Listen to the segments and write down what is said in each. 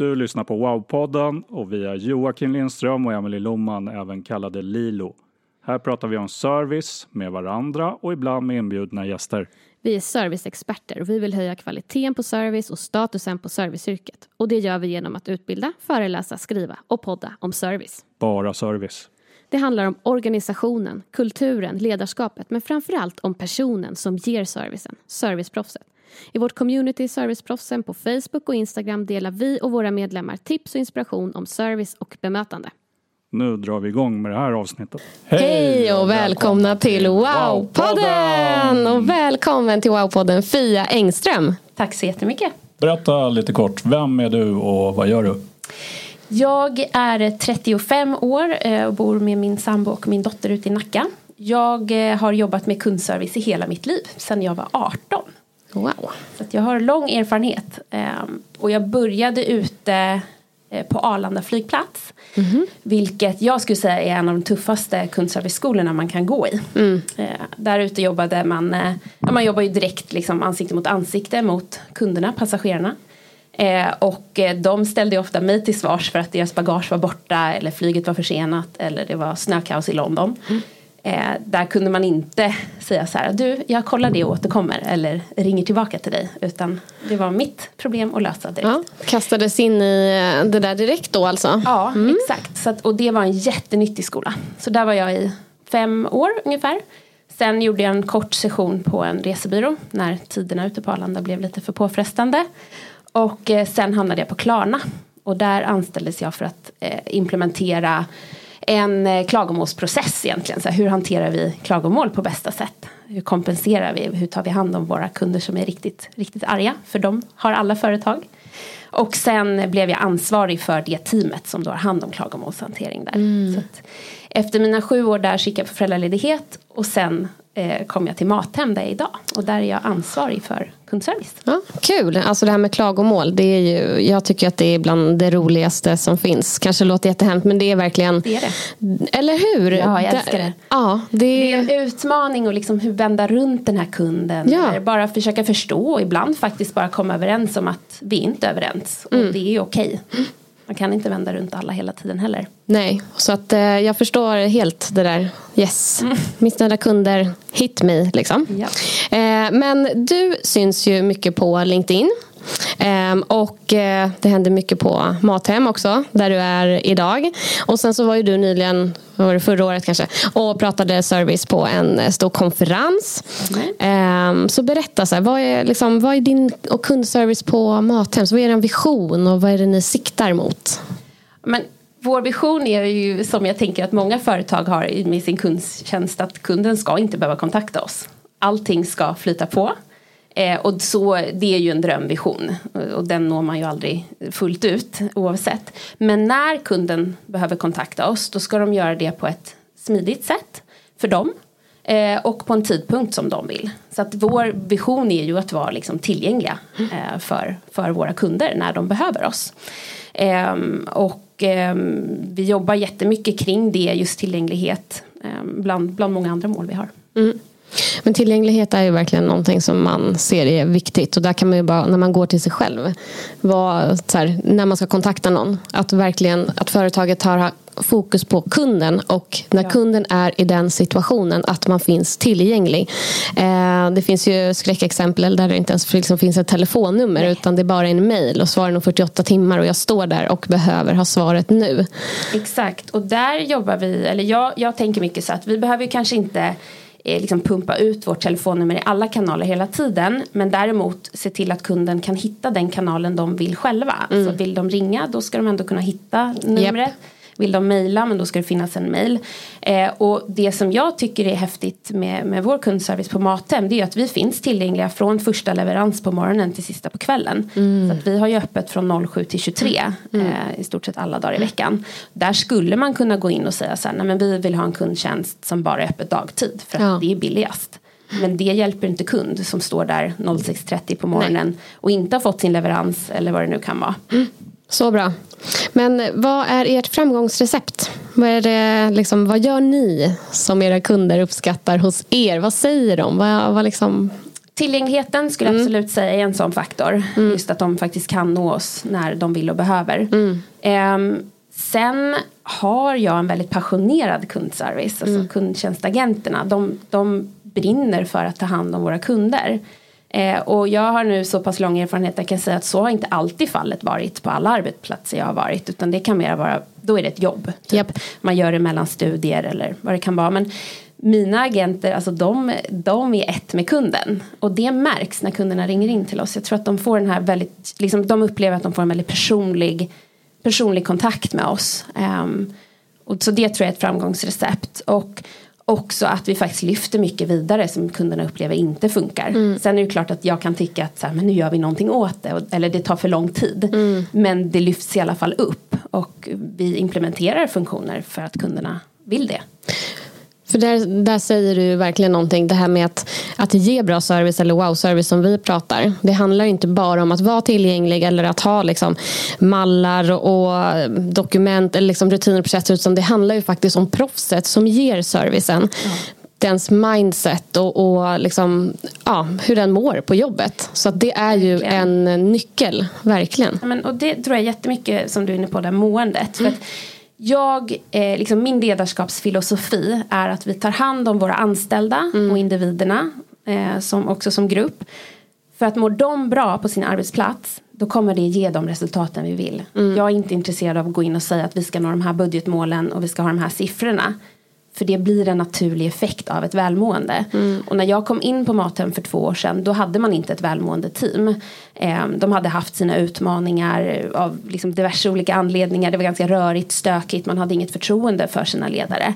Du lyssnar på Wow-podden och vi är Joakim Lindström och Emelie Loman, även kallade Lilo. Här pratar vi om service med varandra och ibland med inbjudna gäster. Vi är serviceexperter och vi vill höja kvaliteten på service och statusen på serviceyrket. Och det gör vi genom att utbilda, föreläsa, skriva och podda om service. Bara service. Det handlar om organisationen, kulturen, ledarskapet men framförallt om personen som ger servicen, serviceproffset. I vårt community Serviceproffsen på Facebook och Instagram delar vi och våra medlemmar tips och inspiration om service och bemötande. Nu drar vi igång med det här avsnittet. Hej och välkomna till Wow-podden! Och välkommen till Wow-podden Fia Engström. Tack så jättemycket. Berätta lite kort, vem är du och vad gör du? Jag är 35 år eh, och bor med min sambo och min dotter ute i Nacka. Jag eh, har jobbat med kundservice i hela mitt liv, sedan jag var 18. Wow. Så att jag har lång erfarenhet. Ehm, Och jag började ute eh, på Arlanda flygplats. Vilket jag skulle säga är en av de tuffaste kundserviceskolorna man kan gå i. Eh, Där ute jobbade man, eh, man jobbar ju direkt liksom ansikte mot ansikte mot kunderna, passagerarna. Och de ställde ofta mig till svars för att deras bagage var borta eller flyget var försenat eller det var snökaos i London. Eh, där kunde man inte säga så här, du jag kollar det och återkommer eller ringer tillbaka till dig. Utan det var mitt problem att lösa direkt. Ja, kastades in i eh, det där direkt då alltså? Ja, exakt. Så att, och det var en jättenyttig skola. Så där var jag i fem år ungefär. Sen gjorde jag en kort session på en resebyrå när tiderna ute på Arlanda blev lite för påfrestande. Och eh, sen hamnade jag på Klarna. Och där anställdes jag för att eh, implementera en eh, klagomålsprocess egentligen. Så här, hur hanterar vi klagomål på bästa sätt? Hur kompenserar vi? Hur tar vi hand om våra kunder som är riktigt, riktigt arga? För de har alla företag. Och sen blev jag ansvarig för det teamet som då har hand om klagomålshantering där. Att efter mina sju år där så gick jag på föräldraledighet och sen kom jag till Mathem där jag är idag. Och där är jag ansvarig för kundservice. Ja, kul, alltså det här med klagomål. Det är ju, jag tycker att det är bland det roligaste som finns. Kanske låter jättehemskt men det är verkligen Det är det. Eller hur? Ja, jag älskar det. Ja, det, Det är en utmaning att liksom hur vända runt den här kunden. Ja. Bara försöka förstå och ibland faktiskt bara komma överens om att vi inte är överens. Och Mm. det är okej. Man kan inte vända runt alla hela tiden heller. Nej, så att eh, jag förstår helt det där. Yes, missnöjda kunder, hit me liksom. Ja. Eh, men du syns ju mycket på LinkedIn. Ehm, och eh, det händer mycket på Mathem också, där du är idag. Och sen så var ju du nyligen, var det förra året kanske, och pratade service på en eh, stor konferens. Ehm, så berätta, så här, vad, är, liksom, vad är din och kundservice på Mathem? Så vad är er vision och vad är det ni siktar mot? Men vår vision är ju som jag tänker att många företag har med sin kundtjänst att kunden ska inte behöva kontakta oss. Allting ska flyta på. Eh, och så, det är ju en drömvision och den når man ju aldrig fullt ut oavsett. Men när kunden behöver kontakta oss då ska de göra det på ett smidigt sätt för dem eh, och på en tidpunkt som de vill. Så att vår vision är ju att vara liksom tillgängliga eh, för, för våra kunder när de behöver oss. Ehm, och ehm, vi jobbar jättemycket kring det, just tillgänglighet, ehm, bland, bland många andra mål vi har. Mm. Men tillgänglighet är ju verkligen någonting som man ser är viktigt. Och där kan man ju bara, när man går till sig själv, vara, så här, när man ska kontakta någon, att verkligen att företaget tar fokus på kunden och när ja. kunden är i den situationen att man finns tillgänglig. Eh, det finns ju skräckexempel där det inte ens liksom finns ett telefonnummer Nej. utan det är bara en mail och svarar om 48 timmar och jag står där och behöver ha svaret nu. Exakt och där jobbar vi, eller jag, jag tänker mycket så att vi behöver kanske inte liksom pumpa ut vårt telefonnummer i alla kanaler hela tiden. Men däremot se till att kunden kan hitta den kanalen de vill själva. Mm. Så vill de ringa då ska de ändå kunna hitta numret. Yep. Vill de mejla, men då ska det finnas en mejl. Eh, och det som jag tycker är häftigt med, med vår kundservice på Mathem det är att vi finns tillgängliga från första leverans på morgonen till sista på kvällen. Mm. Så att vi har ju öppet från 07 till 23 mm. eh, i stort sett alla dagar i veckan. Där skulle man kunna gå in och säga så här, nej men vi vill ha en kundtjänst som bara är öppet dagtid för att ja. det är billigast. Men det hjälper inte kund som står där 06.30 på morgonen Nej. och inte har fått sin leverans eller vad det nu kan vara. Mm. Så bra. Men vad är ert framgångsrecept? Vad, är det, liksom, vad gör ni som era kunder uppskattar hos er? Vad säger de? Vad, vad liksom... Tillgängligheten skulle jag mm. absolut säga är en sån faktor. Mm. Just att de faktiskt kan nå oss när de vill och behöver. Mm. Um, sen har jag en väldigt passionerad kundservice. Alltså mm. kundtjänstagenterna. De, de brinner för att ta hand om våra kunder. Eh, och jag har nu så pass lång erfarenhet att jag kan säga att så har inte alltid fallet varit på alla arbetsplatser jag har varit. Utan det kan mer vara, då är det ett jobb. Typ. Yep. Man gör det mellan studier eller vad det kan vara. Men mina agenter, alltså de, de är ett med kunden. Och det märks när kunderna ringer in till oss. Jag tror att de får den här väldigt, liksom, de upplever att de får en väldigt personlig, personlig kontakt med oss. Um, och så det tror jag är ett framgångsrecept. Och också att vi faktiskt lyfter mycket vidare som kunderna upplever inte funkar. Mm. Sen är det klart att jag kan tycka att så här, men nu gör vi någonting åt det eller det tar för lång tid. Mm. Men det lyfts i alla fall upp och vi implementerar funktioner för att kunderna vill det. För där, där säger du verkligen någonting. Det här med att, att ge bra service eller wow-service som vi pratar. Det handlar inte bara om att vara tillgänglig eller att ha liksom, mallar och dokument eller liksom, rutiner och processer. Utan det handlar ju faktiskt om proffset som ger servicen. Ja dens mindset och, och liksom, ja, hur den mår på jobbet. Så det är ju verkligen. en nyckel, verkligen. Ja, men, och det tror jag jättemycket som du är inne på, det måendet. Mm. För jag, eh, liksom min ledarskapsfilosofi är att vi tar hand om våra anställda mm. och individerna eh, som, också som grupp. För att mår de bra på sin arbetsplats då kommer det ge de resultaten vi vill. Mm. Jag är inte intresserad av att gå in och säga att vi ska nå de här budgetmålen och vi ska ha de här siffrorna. För det blir en naturlig effekt av ett välmående. Mm. Och när jag kom in på Mathem för två år sedan då hade man inte ett välmående team. Eh, de hade haft sina utmaningar av liksom diverse olika anledningar. Det var ganska rörigt, stökigt, man hade inget förtroende för sina ledare.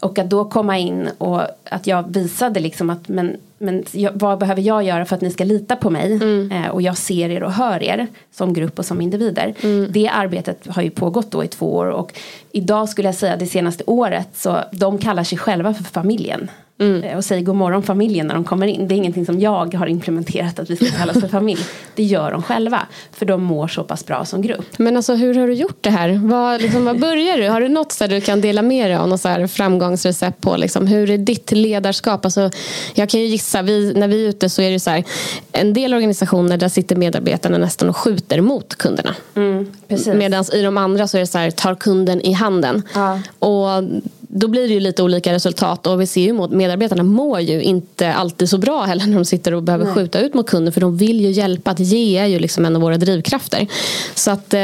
Och att då komma in och att jag visade liksom att men, men jag, vad behöver jag göra för att ni ska lita på mig mm. eh, och jag ser er och hör er som grupp och som individer. Mm. Det arbetet har ju pågått då i två år och idag skulle jag säga det senaste året så de kallar sig själva för familjen. Mm. Eh, och säger god morgon familjen när de kommer in. Det är ingenting som jag har implementerat att vi ska kallas för familj. Det gör de själva. För de mår så pass bra som grupp. Men alltså hur har du gjort det här? Vad, liksom, vad börjar du? Har du något där du kan dela med dig av? Något så framgångsrecept på liksom, hur är ditt ledarskap? Alltså, jag kan ju gissa, vi, när vi är ute så är det så här. En del organisationer där sitter medarbetarna nästan och skjuter mot kunderna. Mm, Medan i de andra så är det så här, tar kunden i handen. Ja. Och då blir det ju lite olika resultat och vi ser ju att medarbetarna mår ju inte alltid så bra heller när de sitter och behöver Nej. skjuta ut mot kunden för de vill ju hjälpa. Att ge är ju liksom en av våra drivkrafter. Så att, eh,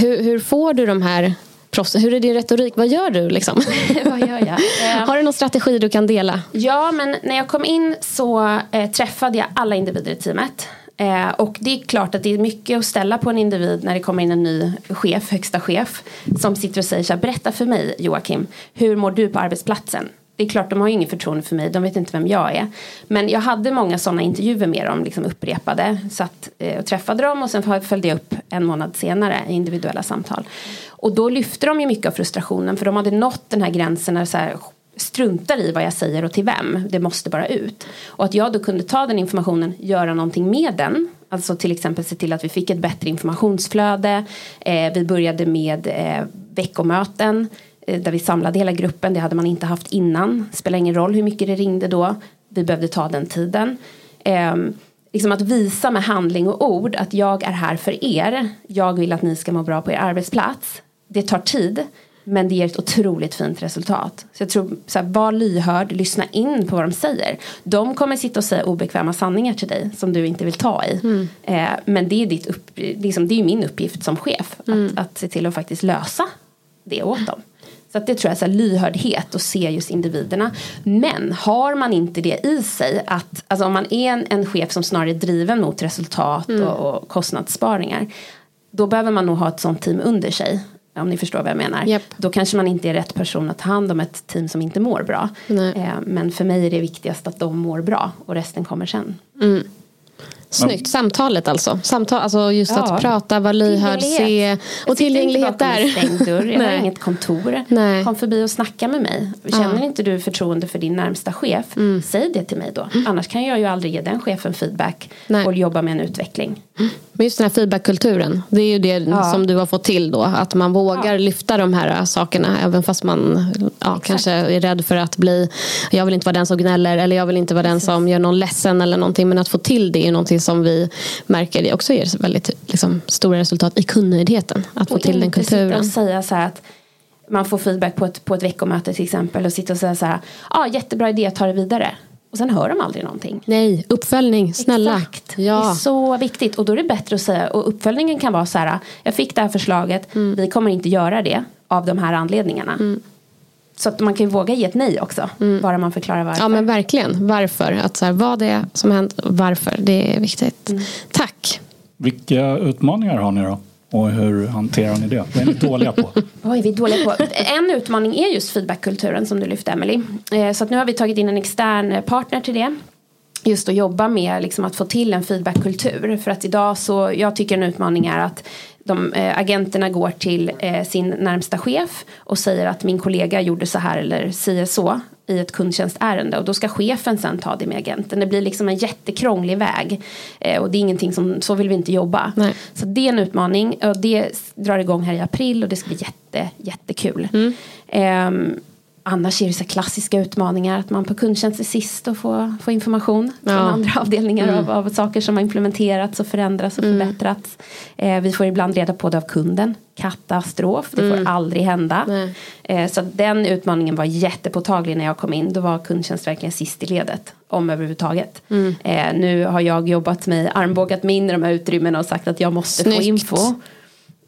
hur, hur får du de här hur är din retorik? Vad gör du? Liksom? Vad gör jag? Har du någon strategi du kan dela? Ja, men när jag kom in så eh, träffade jag alla individer i teamet. Eh, och det är klart att det är mycket att ställa på en individ när det kommer in en ny chef, högsta chef. Som sitter och säger så här, berätta för mig Joakim, hur mår du på arbetsplatsen? Det är klart, de har ju ingen förtroende för mig, de vet inte vem jag är. Men jag hade många sådana intervjuer med dem, liksom upprepade. Satt eh, och träffade dem och sen följde jag upp en månad senare i individuella samtal. Och då lyfte de ju mycket av frustrationen för de hade nått den här gränsen när så här, struntar i vad jag säger och till vem. Det måste bara ut. Och att jag då kunde ta den informationen, göra någonting med den. Alltså till exempel se till att vi fick ett bättre informationsflöde. Eh, vi började med eh, veckomöten där vi samlade hela gruppen. Det hade man inte haft innan. Spelar ingen roll hur mycket det ringde då. vi behövde ta den tiden. Eh, liksom att visa med handling och ord att jag är här för er. Jag vill att ni ska må bra på er arbetsplats. Det tar tid. Men det ger ett otroligt fint resultat. Så jag tror, så här, var lyhörd, lyssna in på vad de säger. De kommer sitta och säga obekväma sanningar till dig som du inte vill ta i. Mm. Eh, men det är, ditt upp, liksom, det är min uppgift som chef. Mm. Att, att se till att faktiskt lösa det åt dem. Så det tror jag är så här, lyhördhet och se just individerna. Men har man inte det i sig att alltså om man är en, en chef som snarare är driven mot resultat mm. och, och kostnadssparingar. Då behöver man nog ha ett sånt team under sig om ni förstår vad jag menar. Yep. Då kanske man inte är rätt person att ta hand om ett team som inte mår bra. Eh, men för mig är det viktigast att de mår bra och resten kommer sen. Mm. Snyggt, samtalet alltså. Samtal, alltså just ja. att prata, vara lyhörd, se och tillgänglighet där. stängd dörr, jag har inget kontor. Nej. Kom förbi och snacka med mig. Känner ja. inte du förtroende för din närmsta chef, mm. säg det till mig då. Mm. Annars kan jag ju aldrig ge den chefen feedback Nej. och jobba med en utveckling. Men just den här feedbackkulturen, det är ju det ja. som du har fått till då. Att man vågar lyfta de här sakerna även fast man kanske är rädd för att bli, jag vill inte vara den som gnäller eller jag vill inte vara den som gör någon ledsen eller någonting. Men att få till det är någonting som vi märker det också ger väldigt liksom, stora resultat i kundnöjdheten. Att få och till den kulturen. Och säga så här att man får feedback på ett, på ett veckomöte till exempel och sitta och säga så här, ja ah, jättebra idé, ta det vidare. Och sen hör de aldrig någonting. Nej, uppföljning, snälla. Exakt, ja. det är så viktigt. Och då är det bättre att säga, och uppföljningen kan vara så här, jag fick det här förslaget, mm. vi kommer inte göra det av de här anledningarna. Mm. Så att man kan ju våga ge ett nej också. Mm. Bara man förklarar varför. Ja men verkligen. Varför. Att så här, vad det är som hänt varför. Det är viktigt. Mm. Tack. Vilka utmaningar har ni då? Och hur hanterar ni det? Vad är ni dåliga på? Oj, vi är dåliga på. En utmaning är just feedbackkulturen som du lyfte Emily. Eh, så att nu har vi tagit in en extern partner till det just att jobba med liksom att få till en feedbackkultur. För att idag så, jag tycker en utmaning är att de, äh, agenterna går till äh, sin närmsta chef och säger att min kollega gjorde så här eller säger så i ett kundtjänstärende och då ska chefen sen ta det med agenten. Det blir liksom en jättekrånglig väg äh, och det är ingenting som, så vill vi inte jobba. Nej. Så det är en utmaning och det drar igång här i april och det ska bli jätte, jättekul. Mm. Um, Annars är det så klassiska utmaningar att man på kundtjänst är sist och får, får information från andra avdelningar mm. av, av, saker som har implementerats och förändrats och mm. förbättrats. Eh, vi får ibland reda på det av kunden. Katastrof, det mm. får aldrig hända. Eh, så den utmaningen var jättepåtaglig när jag kom in. Då var kundtjänst verkligen sist i ledet. Om överhuvudtaget. Mm. Eh, nu har jag jobbat mig, armbågat mig in i de här utrymmena och sagt att jag måste Snyggt. få info.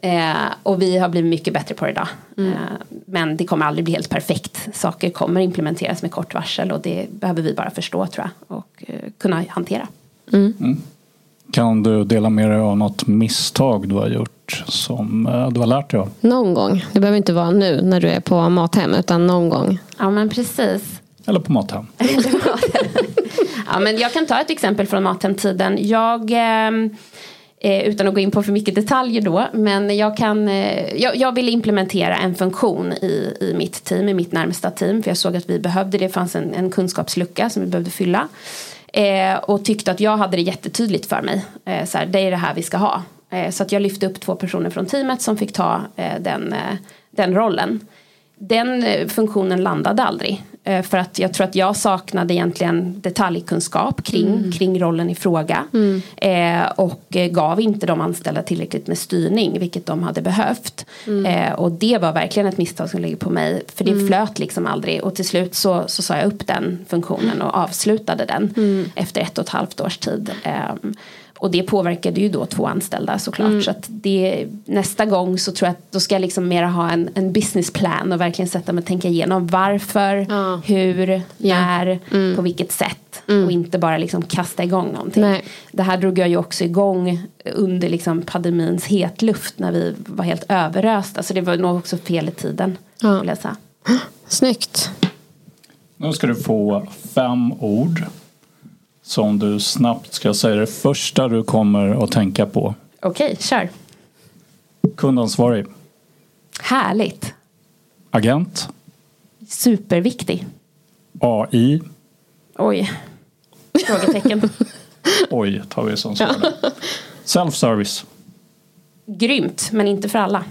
Eh, och vi har blivit mycket bättre på det idag. Mm. Eh, men det kommer aldrig bli helt perfekt. Saker kommer implementeras med kort varsel och det behöver vi bara förstå tror jag. Och eh, kunna hantera. Mm. Mm. Kan du dela med dig av något misstag du har gjort som eh, du har lärt dig av? Någon gång. Det behöver inte vara nu när du är på Mathem utan någon gång. Ja men precis. Eller på Mathem. ja men jag kan ta ett exempel från Mathem-tiden. Jag eh, utan att gå in på för mycket detaljer då. Men jag, kan, eh, jag, jag vill implementera en funktion i, i mitt team, i mitt närmsta team. För jag såg att vi behövde det, det fanns en, en kunskapslucka som vi behövde fylla. Eh, och tyckte att jag hade det jättetydligt för mig. Eh, så här, det är det här vi ska ha. Eh, så att jag lyfte upp två personer från teamet som fick ta eh, den, eh, den rollen den eh, funktionen landade aldrig. Eh, för att jag tror att jag saknade egentligen detaljkunskap kring, mm. kring rollen i fråga. Mm. Eh, och gav inte de anställda tillräckligt med styrning, vilket de hade behövt. Mm. Eh, och det var verkligen ett misstag som ligger på mig. För det mm. flöt liksom aldrig. Och till slut så, så sa jag upp den funktionen och avslutade den mm. efter ett och ett halvt års tid. Eh, och det påverkade ju då två anställda såklart. Mm. Så att det, nästa gång så tror jag att då ska jag liksom mera ha en, en businessplan och verkligen sätta mig och tänka igenom varför, ja. hur, när, mm. på vilket sätt. Mm. Och inte bara liksom kasta igång någonting. Nej. Det här drog jag ju också igång under liksom pandemins hetluft när vi var helt överösta. Så det var nog också fel i tiden. Ja. Snyggt. Nu ska du få fem ord som du snabbt ska säga det första du kommer att tänka på. Okej, kör. Kundansvarig. Härligt. Agent. Superviktig. AI. Oj. Frågetecken. Oj, tar vi som svar. Self-service. Grymt, men inte för alla.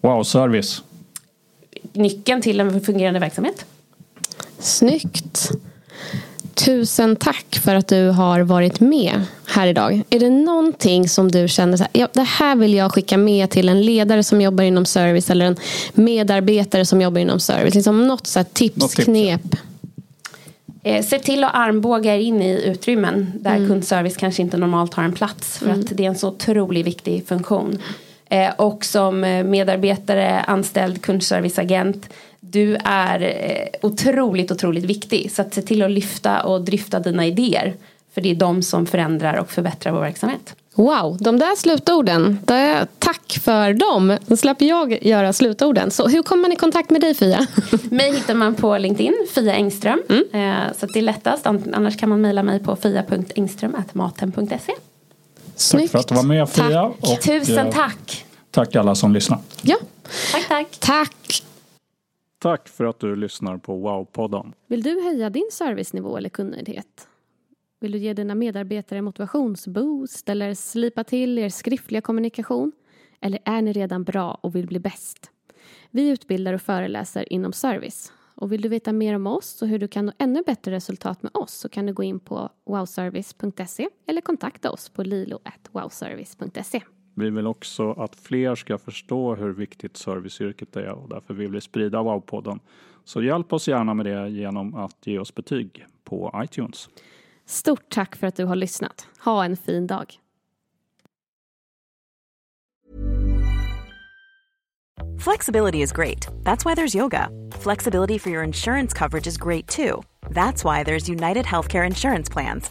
Wow-service. Nyckeln till en fungerande verksamhet. Snyggt. Tusen tack för att du har varit med här idag. Är det någonting som du känner så här, ja, det här vill jag skicka med till en ledare som jobbar inom service eller en medarbetare som jobbar inom service? Liksom något så tips, något tips, knep? Eh, se till att armbåga in i utrymmen där mm. kundservice kanske inte normalt har en plats. För mm. att det är en så otroligt viktig funktion. Eh, och som medarbetare, anställd kundserviceagent du är eh, otroligt, otroligt viktig. Så att se till att lyfta och dryfta dina idéer. För det är de som förändrar och förbättrar vår verksamhet. Wow, de där slutorden. Tack för dem. Då släpper jag göra slutorden. Så hur kommer man i kontakt med dig Fia? mig hittar man på LinkedIn, Fia Engström. Mm. Eh, så det är lättast. Annars kan man mejla mig på fia.engström.maten.se. Tack för att du var med Fia. Och, Tusen eh, tack. Tack alla som lyssnar. Ja. Tack, tack. Tack. Tack för att du lyssnar på Wow-podden. Vill du höja din servicenivå eller kunnighet? Vill du ge dina medarbetare motivationsboost eller slipa till er skriftliga kommunikation? Eller är ni redan bra och vill bli bäst? Vi utbildar och föreläser inom service. Och vill du veta mer om oss och hur du kan nå ännu bättre resultat med oss så kan du gå in på wowservice.se eller kontakta oss på lilo.wowservice.se. Vi vill också att fler ska förstå hur viktigt serviceyrket är och därför vill vi sprida Wow-podden. Så hjälp oss gärna med det genom att ge oss betyg på iTunes. Stort tack för att du har lyssnat. Ha en fin dag. Flexibility is great. That's why there's yoga. Flexibility for your insurance coverage is great too. That's why there's United Healthcare Insurance Plans.